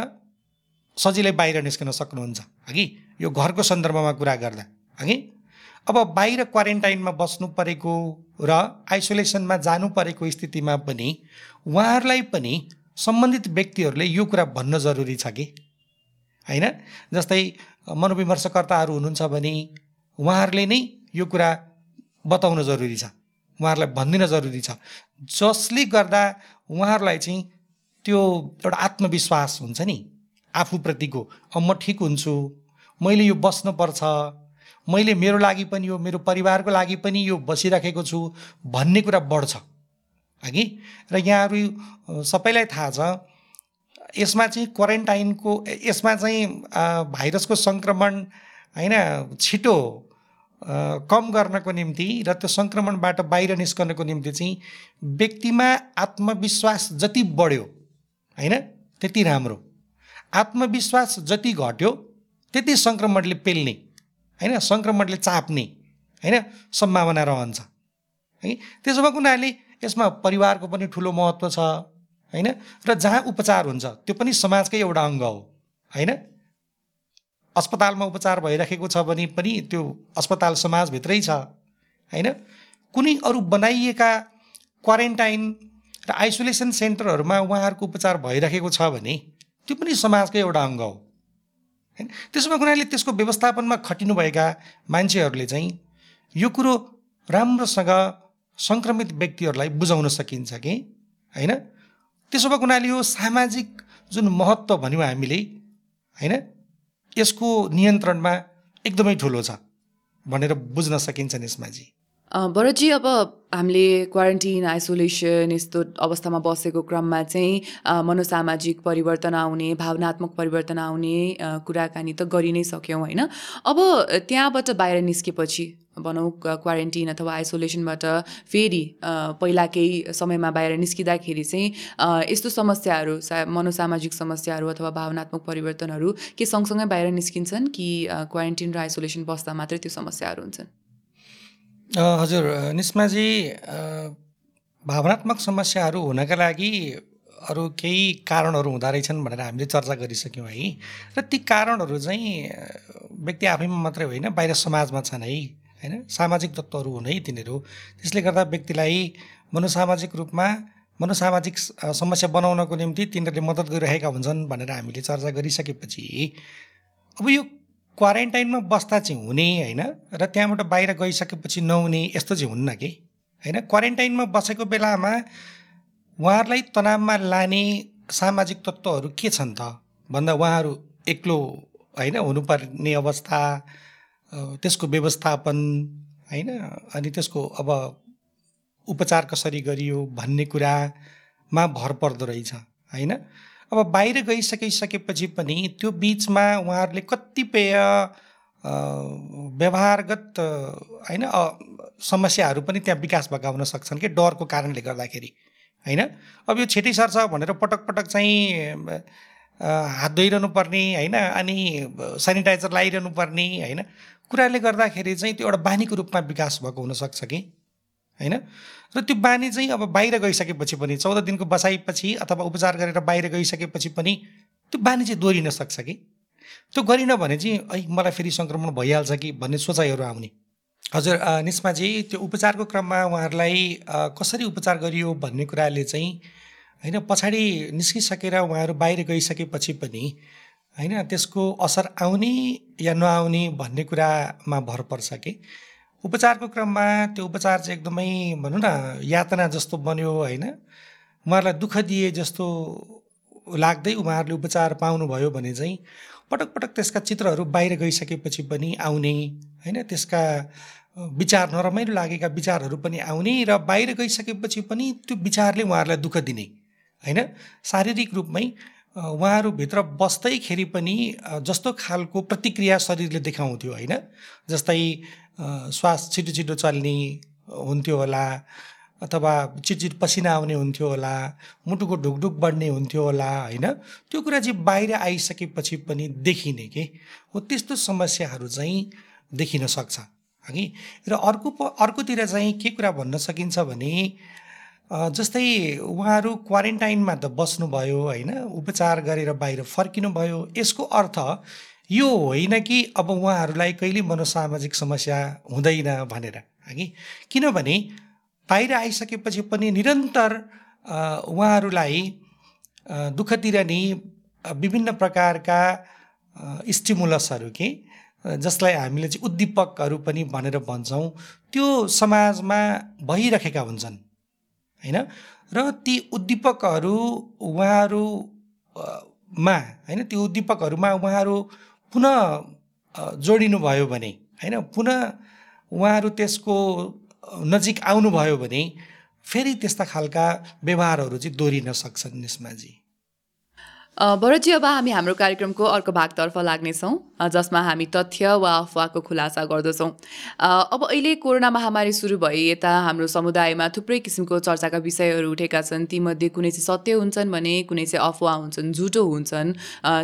सजिलै बाहिर निस्कन सक्नुहुन्छ। हगि यो घरको सन्दर्भमा कुरा गर्दा हगि अब बाहिर क्वारेन्टाइनमा बस्नु परेको र आइसोलेसनमा जानु परेको स्थितिमा पनि उहाँहरूलाई पनि सम्बन्धित व्यक्तिहरूले यो कुरा भन्न जरुरी छ कि? होइन? जस्तै मनोविमर्शकर्ताहरू हुनुहुन्छ भने उहाँहरूले नै यो कुरा बताउन जरुरी छ। उहाँहरूलाई भनिदिन जरुरी छ। जसले गर्दा उहाँहरूलाई चाहिँ त्यो एउटा आत्मविश्वास हुन्छ नि आफूप्रतिको। म ठिक हुन्छु मैले यो बस्नुपर्छ। मैले मेरो लागि पनि यो मेरो परिवारको लागि पनि यो बसिराखेको छु भन्ने कुरा बढ्छ। हगि र यहाँहरू सबैलाई थाहा छ यसमा चाहिँ क्वारेन्टाइनको यसमा चाहिँ भाइरसको सङ्क्रमण होइन छिटो कम गर्नको निम्ति र त्यो सङ्क्रमणबाट बाहिर निस्कनको निम्ति चाहिँ व्यक्तिमा आत्मविश्वास जति बढ्यो होइन त्यति राम्रो। आत्मविश्वास जति घट्यो त्यति सङ्क्रमणले पेल्ने। होइन? सङ्क्रमणले चाप्ने होइन? सम्भावना रहन्छ। है? त्यसो भएको हुनाले यसमा परिवारको पनि ठुलो महत्त्व छ होइन? र जहाँ उपचार हुन्छ त्यो पनि समाजकै एउटा अङ्ग हो होइन? अस्पतालमा उपचार भइराखेको छ भने पनि त्यो अस्पताल समाजभित्रै छ होइन? कुनै अरू बनाइएका क्वारेन्टाइन र आइसोलेसन सेन्टरहरूमा उहाँहरूको उपचार भइराखेको छ भने त्यो पनि समाजकै एउटा अङ्ग हो। होइन त्यसो भएको हुनाले त्यसको व्यवस्थापनमा खटिनुभएका मान्छेहरूले चाहिँ यो कुरो राम्रोसँग सङ्क्रमित व्यक्तिहरूलाई बुझाउन सकिन्छ कि? होइन त्यसो भएको हुनाले यो सामाजिक जुन महत्त्व भन्यौँ हामीले होइन यसको नियन्त्रणमा एकदमै ठुलो छ भनेर बुझ्न सकिन्छ निस्माजी। भरतजी अब हामीले क्वारेन्टिन आइसोलेसन यस्तो अवस्थामा बसेको क्रममा चाहिँ मनोसामाजिक परिवर्तन आउने भावनात्मक परिवर्तन आउने कुराकानी त गरि नै सक्यौँ होइन? अब त्यहाँबाट बाहिर निस्केपछि भनौँ क्वारेन्टिन अथवा आइसोलेसनबाट फेरि पहिला केही समयमा बाहिर निस्किँदाखेरि चाहिँ यस्तो समस्याहरू सा मनोसामाजिक समस्याहरू अथवा भावनात्मक परिवर्तनहरू के सँगसँगै बाहिर निस्किन्छन् कि क्वारेन्टिन र आइसोलेसन बस्दा मात्रै त्यो समस्याहरू हुन्छन्? हजुर निस्माजी भावनात्मक समस्याहरू हुनका लागि अरू केही कारणहरू हुँदो रहेछन् भनेर हामीले चर्चा गरिसक्यौँ है। र ती कारणहरू चाहिँ व्यक्ति आफैमा मात्रै होइन बाहिर समाजमा छन् है। होइन? सामाजिक तत्त्वहरू हुन् है तिनीहरू। त्यसले गर्दा व्यक्तिलाई मनोसामाजिक रूपमा मनोसामाजिक समस्या बनाउनको निम्ति तिनीहरूले मद्दत गरिरहेका हुन्छन् भनेर हामीले चर्चा गरिसकेपछि अब यो क्वारेन्टाइनमा बस्दा चाहिँ हुने होइन? र त्यहाँबाट बाहिर गइसकेपछि नहुने यस्तो चाहिँ हुन्न कि? होइन? क्वारेन्टाइनमा बसेको बेलामा उहाँहरूलाई तनावमा लाने सामाजिक तत्त्वहरू के छन् त? भन्दा उहाँहरू एक्लो होइन? हुनुपर्ने अवस्था त्यसको व्यवस्थापन होइन? अनि त्यसको अब उपचार कसरी गरियो भन्ने कुरामा भर पर्दो रहेछ होइन? अब बाहिर गइसकिसकेपछि पनि त्यो बिचमा उहाँहरूले कतिपय व्यवहारगत होइन समस्याहरू पनि त्यहाँ विकास हुन सक्छन् कि डरको कारणले गर्दाखेरि होइन? अब यो छिटै सर्छ भनेर पटक पटक चाहिँ हात धोइरहनु पर्ने होइन अनि सेनिटाइजर लगाइरहनु पर्ने होइन? कुराले गर्दाखेरि चाहिँ त्यो एउटा बानीको रूपमा विकास भएको हुनसक्छ कि? होइन? र त्यो बानी चाहिँ अब बाहिर गइसकेपछि पनि चौध दिनको बसाइपछि अथवा उपचार गरेर बाहिर गइसकेपछि पनि त्यो बानी चाहिँ दोहोरिन सक्छ कि? त्यो गरिन भने चाहिँ ऐ मलाई फेरि सङ्क्रमण भइहाल्छ कि? भन्ने सोचाइहरू आउने। हजुर निस्माजी त्यो उपचारको क्रममा उहाँहरूलाई कसरी उपचार गरियो भन्ने कुराले चाहिँ होइन पछाडि निस्किसकेर उहाँहरू बाहिर गइसकेपछि पनि होइन त्यसको असर आउने या नआउने भन्ने कुरामा भर पर्छ कि? उपचारको क्रममा त्यो उपचार चाहिँ एकदमै भनौँ न यातना जस्तो बन्यो होइन। उहाँहरूलाई दुःख दिए जस्तो लाग्दै उहाँहरूले उपचार पाउनुभयो भने चाहिँ पटक पटक त्यसका चित्रहरू बाहिर गइसकेपछि पनि आउने होइन? त्यसका विचार नरमाइलो लागेका विचारहरू पनि आउने र बाहिर गइसकेपछि पनि त्यो विचारले उहाँहरूलाई दुःख दिने होइन? शारीरिक रूपमै उहाँहरूभित्र बस्दैखेरि पनि जस्तो खालको प्रतिक्रिया शरीरले देखाउँथ्यो होइन? जस्तै श्वास छिटो छिटो चल्ने हुन्थ्यो होला अथवा चिटचिट पसिना आउने हुन्थ्यो होला मुटुको ढुकढुक बढ्ने हुन्थ्यो होला होइन? त्यो कुरा चाहिँ बाहिर आइसकेपछि पनि देखिने के? हो त्यस्तो समस्याहरू चाहिँ देखिन सक्छ हगि? र अर्को अर्कोतिर चाहिँ के कुरा भन्न सकिन्छ भने जस्तै उहाँहरू क्वारेन्टाइनमा त बस्नुभयो होइन? उपचार गरेर बाहिर फर्किनुभयो। यसको अर्थ यो होइन कि अब उहाँहरूलाई कहिले मनोसामाजिक समस्या हुँदैन भनेर हगि किनभने बाहिर आइसकेपछि पनि निरन्तर उहाँहरूलाई अ, दुःख दिने अ, विभिन्न प्रकारका स्टिमुलसहरू के जसलाई हामीले चाहिँ उद्दीपकहरू पनि भनेर भन्छौँ त्यो समाजमा भइरहेका हुन्छन्। होइन? र ती उद्दीपकहरू उहाँहरू अ, मा होइन? त्यो उद्दीपकहरूमा उहाँहरू पुनः जोडिनुभयो भने होइन? पुनः उहाँहरू त्यसको नजिक आउनुभयो भने फेरि त्यस्ता खालका व्यवहारहरू चाहिँ दोहोरिन सक्छन् यसमा भरतजी अब हामी हाम्रो कार्यक्रमको अर्को भागतर्फ लाग्नेछौँ जसमा हामी तथ्य वा अफवाहको खुलासा गर्दछौँ। अब अहिले कोरोना महामारी सुरु भए यता हाम्रो समुदायमा थुप्रै किसिमको चर्चाका विषयहरू उठेका छन्। तीमध्ये कुनै चाहिँ सत्य हुन्छन् भने कुनै चाहिँ अफवाह हुन्छन् झुटो हुन्छन्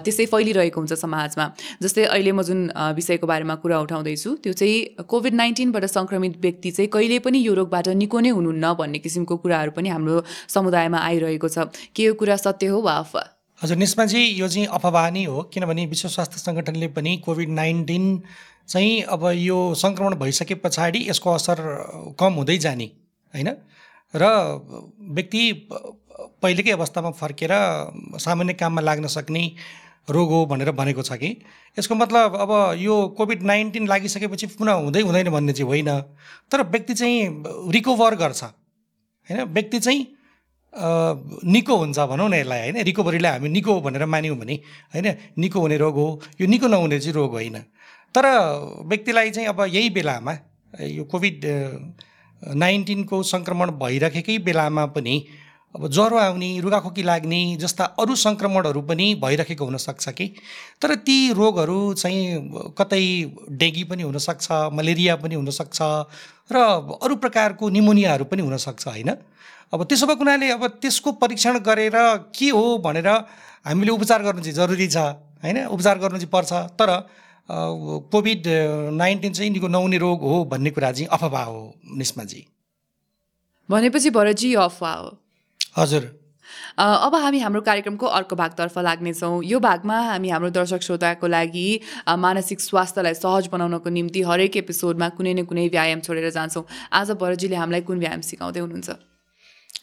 त्यसै फैलिरहेको हुन्छ समाजमा। जस्तै अहिले म जुन विषयको बारेमा कुरा उठाउँदैछु त्यो चाहिँ कोभिड नाइन्टिनबाट सङ्क्रमित व्यक्ति चाहिँ कहिले पनि यो रोगबाट निको नै हुनुहुन्न भन्ने किसिमको कुराहरू पनि हाम्रो समुदायमा आइरहेको छ। के यो कुरा सत्य हो वा अफवाह? हजुर निस्माजी यो चाहिँ अफवाह नै हो किनभने विश्व स्वास्थ्य सङ्गठनले पनि कोभिड नाइन्टिन चाहिँ अब यो सङ्क्रमण भइसके पछाडि यसको असर कम हुँदै जाने होइन? र व्यक्ति पहिलेकै अवस्थामा फर्केर सामान्य काममा लाग्न सक्ने रोग हो भनेर भनेको छ कि? यसको मतलब अब यो कोभिड नाइन्टिन लागिसकेपछि पुनः हुँदै हुँदैन भन्ने चाहिँ होइन तर व्यक्ति चाहिँ रिकभर गर्छ होइन? व्यक्ति चाहिँ निको हुन्छ भनौँ न यसलाई होइन? रिकभरीलाई हामी निको भनेर मान्यौँ भने होइन? निको हुने रोग हो। यो निको नहुने चाहिँ रोग होइन। तर व्यक्तिलाई चाहिँ अब यही बेलामा यो कोभिड नाइन्टिनको सङ्क्रमण भइराखेकै बेलामा पनि अब ज्वरो आउने रुगाखोकी लाग्ने जस्ता अरू सङ्क्रमणहरू पनि भइरहेको हुनसक्छ कि? तर ती रोगहरू चाहिँ कतै डेङ्गी पनि हुनसक्छ मलेरिया पनि हुनसक्छ र अरू प्रकारको निमोनियाहरू पनि हुनसक्छ होइन? अब त्यसो भएको हुनाले अब त्यसको परीक्षण गरेर के हो भनेर हामीले उपचार गर्नु चाहिँ जरुरी छ होइन? उपचार गर्नु चाहिँ पर्छ। तर कोभिड नाइन्टिन चाहिँ निको नहुने रोग हो भन्ने कुरा चाहिँ अफवाह हो निस्माजी भनेपछि भरतजी यो अफवाह हो। हजुर। अब हामी हाम्रो कार्यक्रमको अर्को भागतर्फ लाग्नेछौँ। यो भागमा हामी हाम्रो दर्शक श्रोताको लागि मानसिक स्वास्थ्यलाई सहज बनाउनको निम्ति हरेक एपिसोडमा कुनै न कुनै व्यायाम छोडेर जान्छौँ। आज भरतजीले हामीलाई कुन व्यायाम सिकाउँदै हुनुहुन्छ?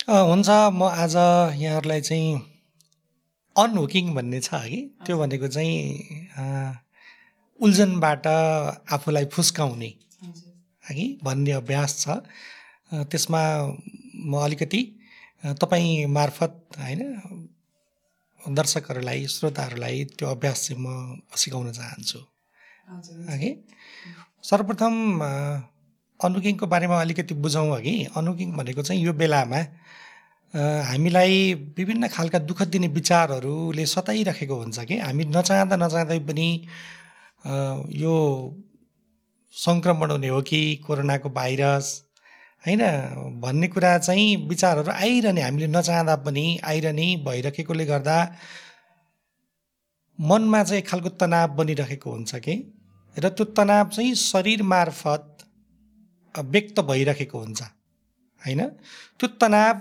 हुन्छ म आज यहाँहरूलाई चाहिँ अनहुकिङ भन्ने छ कि? त्यो भनेको चाहिँ उल्झनबाट आफूलाई फुस्काउने कि? भन्ने अभ्यास छ। त्यसमा म अलिकति तपाईँ मार्फत होइन दर्शकहरूलाई श्रोताहरूलाई त्यो अभ्यास चाहिँ म सिकाउन चाहन्छु। अघि सर्वप्रथम अनुकिङको बारेमा अलिकति बुझौँ अघि। अनुकिङ भनेको चाहिँ यो बेलामा हामीलाई विभिन्न खालका दुःख दिने विचारहरूले सताइराखेको हुन्छ कि। हामी नचाहँदा नचाहँदै पनि यो सङ्क्रमण हुने हो कि कोरोनाको भाइरस होइन? भन्ने कुरा चाहिँ विचारहरू आइरहने हामीले नचाहँदा पनि आइरहने भइरहेकोले गर्दा मनमा चाहिँ एक खालको तनाव बनिरहेको हुन्छ कि। र त्यो तनाव चाहिँ शरीर मार्फत व्यक्त भइरहेको हुन्छ होइन? त्यो तनाव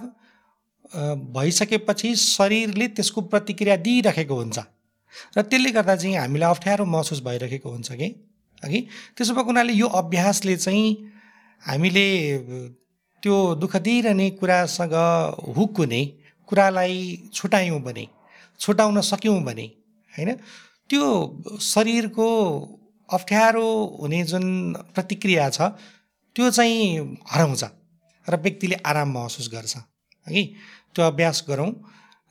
भइसकेपछि शरीरले त्यसको प्रतिक्रिया दिइरहेको हुन्छ। र त्यसले गर्दा चाहिँ हामीलाई अप्ठ्यारो महसुस भइरहेको हुन्छ कि? अघि त्यसो भएको हुनाले यो अभ्यासले चाहिँ हामीले त्यो दुःख दिइरहने कुरासँग हुक हुने कुरालाई छुटायौँ भने छुटाउन सक्यौँ भने होइन? त्यो शरीरको अप्ठ्यारो हुने जुन प्रतिक्रिया छ त्यो चाहिँ हराउँछ र व्यक्तिले आराम महसुस गर्छ हगि त्यो अभ्यास गरौँ।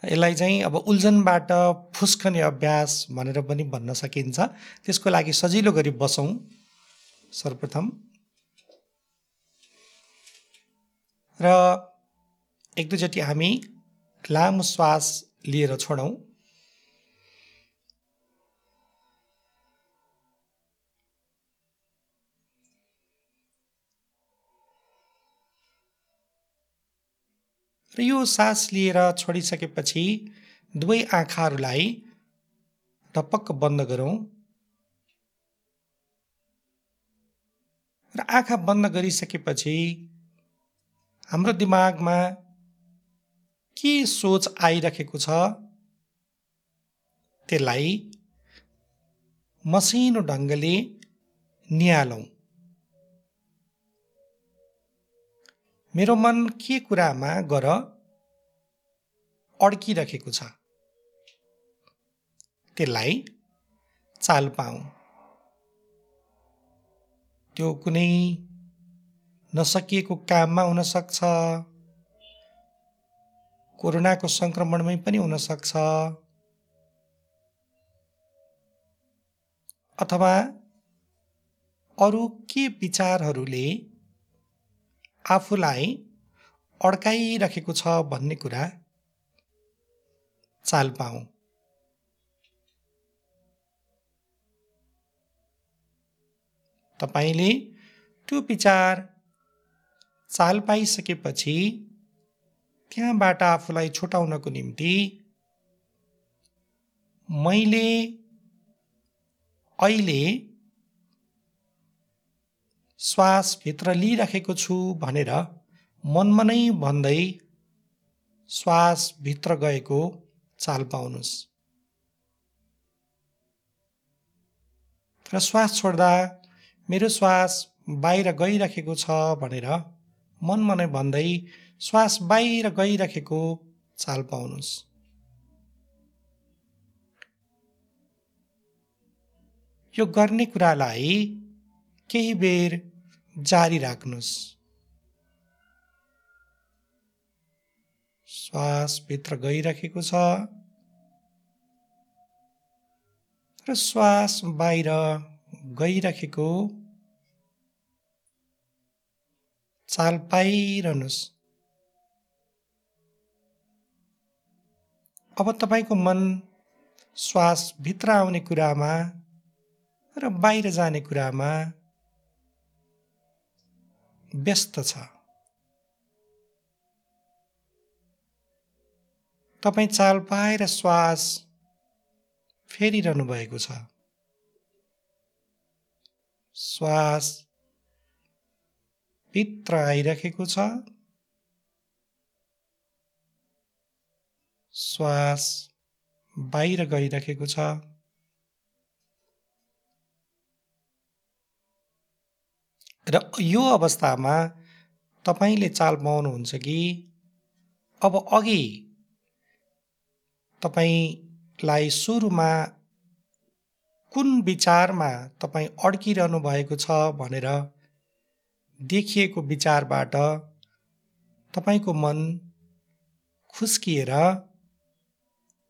यसलाई चाहिँ अब उल्झनबाट फुस्कने अभ्यास भनेर पनि भन्न सकिन्छ। त्यसको लागि सजिलो गरी बसौँ। सर्वप्रथम। र एक दुईचोटि हामी लामो श्वास लिएर छोडौँ। र यो सास लिएर छोडिसकेपछि दुवै आँखाहरूलाई ढपक्क बन्द गरौँ। र आँखा बन्द गरिसकेपछि हाम्रो दिमागमा के सोच आइरहेको छ त्यसलाई मसिनो ढङ्गले निहालौँ। मेरो मन के कुरामा गर अड्किरहेको छ? त्यसलाई चाल पाऊँ। त्यो कुनै नसकिएको काममा हुनसक्छ। कोरोनाको सङ्क्रमणमै पनि हुनसक्छ। अथवा अरू के विचारहरूले आफूलाई अड्काइराखेको छ भन्ने कुरा चाल पाऊ। तपाईँले त्यो विचार चाल पाइसकेपछि त्यहाँबाट आफूलाई छुटाउनको निम्ति मैले अहिले श्वास भित्र लिइराखेको छु भनेर मनमा नै भन्दै श्वास भित्र गएको चाल पाउनुहोस् र श्वास छोड्दा मेरो श्वास बाहिर गइराखेको छ भनेर मनमा नै भन्दै श्वास बाहिर गइराखेको चाल पाउनुहोस् यो गर्ने कुरालाई केही बेर जारी राख्नुहोस् श्वास भित्र गइराखेको छ। र श्वास बाहिर गइराखेको चाल पाइरहनुहोस् अब तपाईँको मन श्वास भित्र आउने कुरामा र बाहिर जाने कुरामा व्यस्त छ। तपाईँ चाल पाएर श्वास फेरिरहनु भएको छ। श्वास भित्र आइराखेको छ। श्वास बाहिर गइराखेको छ। र यो अवस्थामा तपाईँले चाल पाउनुहुन्छ कि? अब अघि तपाईँलाई सुरुमा कुन विचारमा तपाईँ अड्किरहनु भएको छ भनेर देखिएको विचारबाट तपाईँको मन खुस्किएर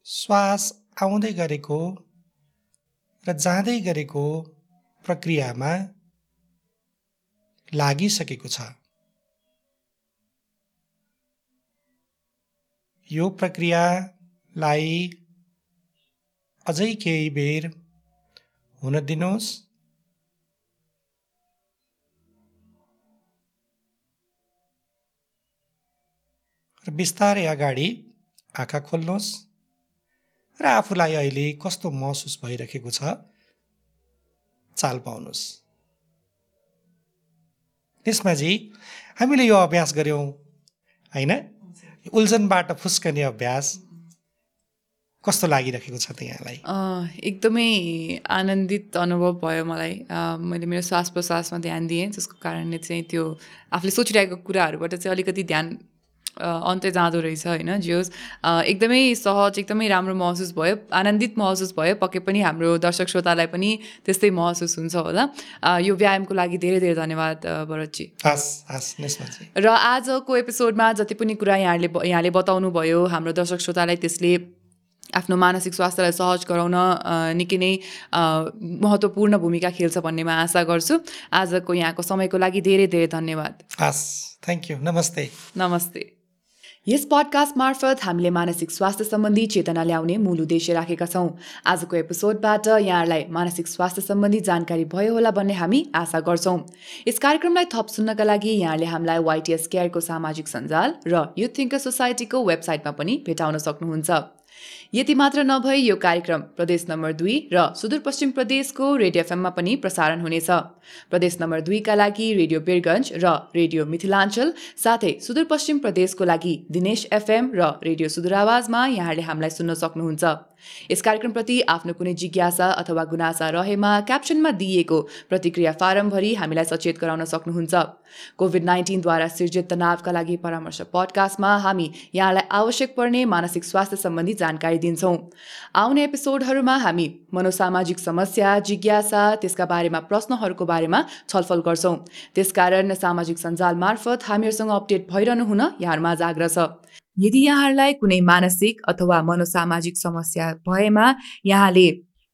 श्वास आउँदै गरेको र जाँदै गरेको प्रक्रियामा लागिसकेको छ। यो प्रक्रियालाई अझै केही बेर हुन दिनुहोस् र बिस्तारै अगाडि आँखा खोल्नुहोस् र आफूलाई अहिले कस्तो महसुस भइरहेको छ चाल पाउनुहोस् त्यसमा चाहिँ हामीले यो अभ्यास गऱ्यौँ होइन? उल्झनबाट फुस्कने अभ्यास कस्तो लागिरहेको छ त्यहाँलाई? एकदमै आनन्दित अनुभव भयो मलाई। मैले मेरो श्वास प्रश्वासमा ध्यान दिएँ जसको कारणले चाहिँ त्यो आफूले सोचिरहेको कुराहरूबाट चाहिँ अलिकति ध्यान अन्त्य जाँदो रहेछ होइन जे होस् एकदमै सहज एकदमै राम्रो महसुस भयो आनन्दित महसुस भयो पक्कै पनि हाम्रो दर्शक श्रोतालाई पनि त्यस्तै महसुस हुन्छ होला। यो व्यायामको लागि धेरै धेरै धन्यवाद भरतजी। र आजको एपिसोडमा जति पनि कुरा यहाँले यहाँले बताउनु भयो हाम्रो दर्शक श्रोतालाई त्यसले आफ्नो मानसिक स्वास्थ्यलाई सहज गराउन निकै नै महत्त्वपूर्ण भूमिका खेल्छ भन्नेमा आशा गर्छु। आजको यहाँको समयको लागि धेरै धेरै धन्यवाद। हस् थ्याङ्क यू नमस्ते। नमस्ते। यस पडकास्ट मार्फत हामीले मानसिक स्वास्थ्य सम्बन्धी चेतना ल्याउने मूल उद्देश्य राखेका छौँ। आजको एपिसोडबाट यहाँलाई मानसिक स्वास्थ्य सम्बन्धी जानकारी भयो होला भन्ने हामी आशा गर्छौँ। यस कार्यक्रमलाई थप सुन्नका लागि यहाँले हामीलाई वाइटिएस केयरको सामाजिक सञ्जाल र युथ थिङ्कर सोसाइटीको वेबसाइटमा पनि भेटाउन सक्नुहुन्छ। यति मात्र नभई यो कार्यक्रम प्रदेश नम्बर दुई र सुदूरपश्चिम प्रदेशको रेडियो एफएममा पनि प्रसारण हुनेछ। प्रदेश नम्बर दुईका लागि रेडियो बिरगञ्ज र रेडियो मिथिलाञ्चल साथै सुदूरपश्चिम प्रदेशको लागि दिनेश एफएम र रेडियो सुदूरावाजमा यहाँले हामीलाई सुन्न सक्नुहुन्छ। यस कार्यक्रमप्रति आफ्नो कुनै जिज्ञासा अथवा गुनासा रहेमा क्याप्सनमा दिइएको प्रतिक्रिया फारमभरि हामीलाई सचेत गराउन सक्नुहुन्छ। कोभिड नाइन्टिनद्वारा सिर्जित तनावका लागि परामर्श पडकास्टमा हामी यहाँलाई आवश्यक पर्ने मानसिक स्वास्थ्य सम्बन्धी जानकारी दिन्छौँ आउने एपिसोडहरूमा हामी मनोसामाजिक समस्या जिज्ञासा त्यसका बारेमा प्रश्नहरूको बारेमा छलफल गर्छौँ। त्यसकारण सामाजिक सञ्जाल मार्फत हामीहरूसँग अपडेट भइरहनु हुन यहाँहरूमा आग्रह छ। यदि यहाँहरूलाई कुनै मानसिक अथवा मनोसामाजिक समस्या भएमा यहाँले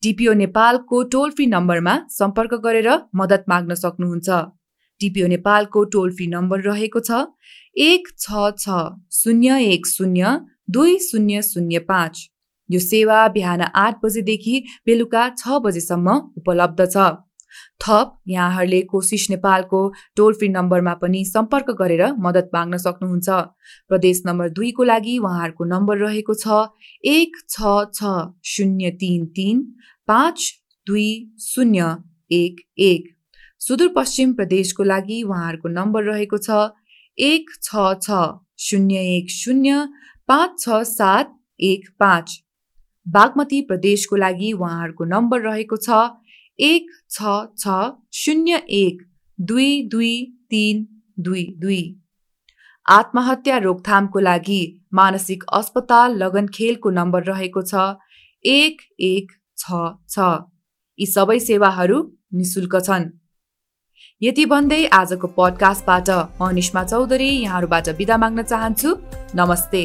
डिपिओ नेपालको टोल फ्री नम्बरमा सम्पर्क गरेर मद्दत माग्न सक्नुहुन्छ। डिपिओ नेपालको टोल फ्री नम्बर रहेको छ एक छ छ शून्य एक शून्य दुई शून्य शून्य पाँच। यो सेवा बिहान आठ बजेदेखि बेलुका छ बजेसम्म उपलब्ध छ। थप यहाँहरूले कोसिस नेपालको टोल फ्री नम्बरमा पनि सम्पर्क गरेर मद्दत माग्न सक्नुहुन्छ। प्रदेश नम्बर दुईको लागि उहाँहरूको नम्बर रहेको छ एक छ छ शून्य तिन तिन पाँच दुई शून्य एक एक। सुदूरपश्चिम प्रदेशको लागि उहाँहरूको नम्बर रहेको छ एक छ छ शून्य एक शून्य पाँच छ सात एक पाँच। बागमती प्रदेशको लागि उहाँहरूको नम्बर रहेको छ एक छ छ शून्य एक दुई दुई तिन दुई दुई। आत्महत्या रोकथामको लागि मानसिक अस्पताल लगनखेलको नम्बर रहेको छ एक एक छ छ। यी सबै सेवाहरू निशुल्क छन्। यति भन्दै आजको पडकास्टबाट म निष्मा चौधरी यहाँहरूबाट बिदा माग्न चाहन्छु। नमस्ते।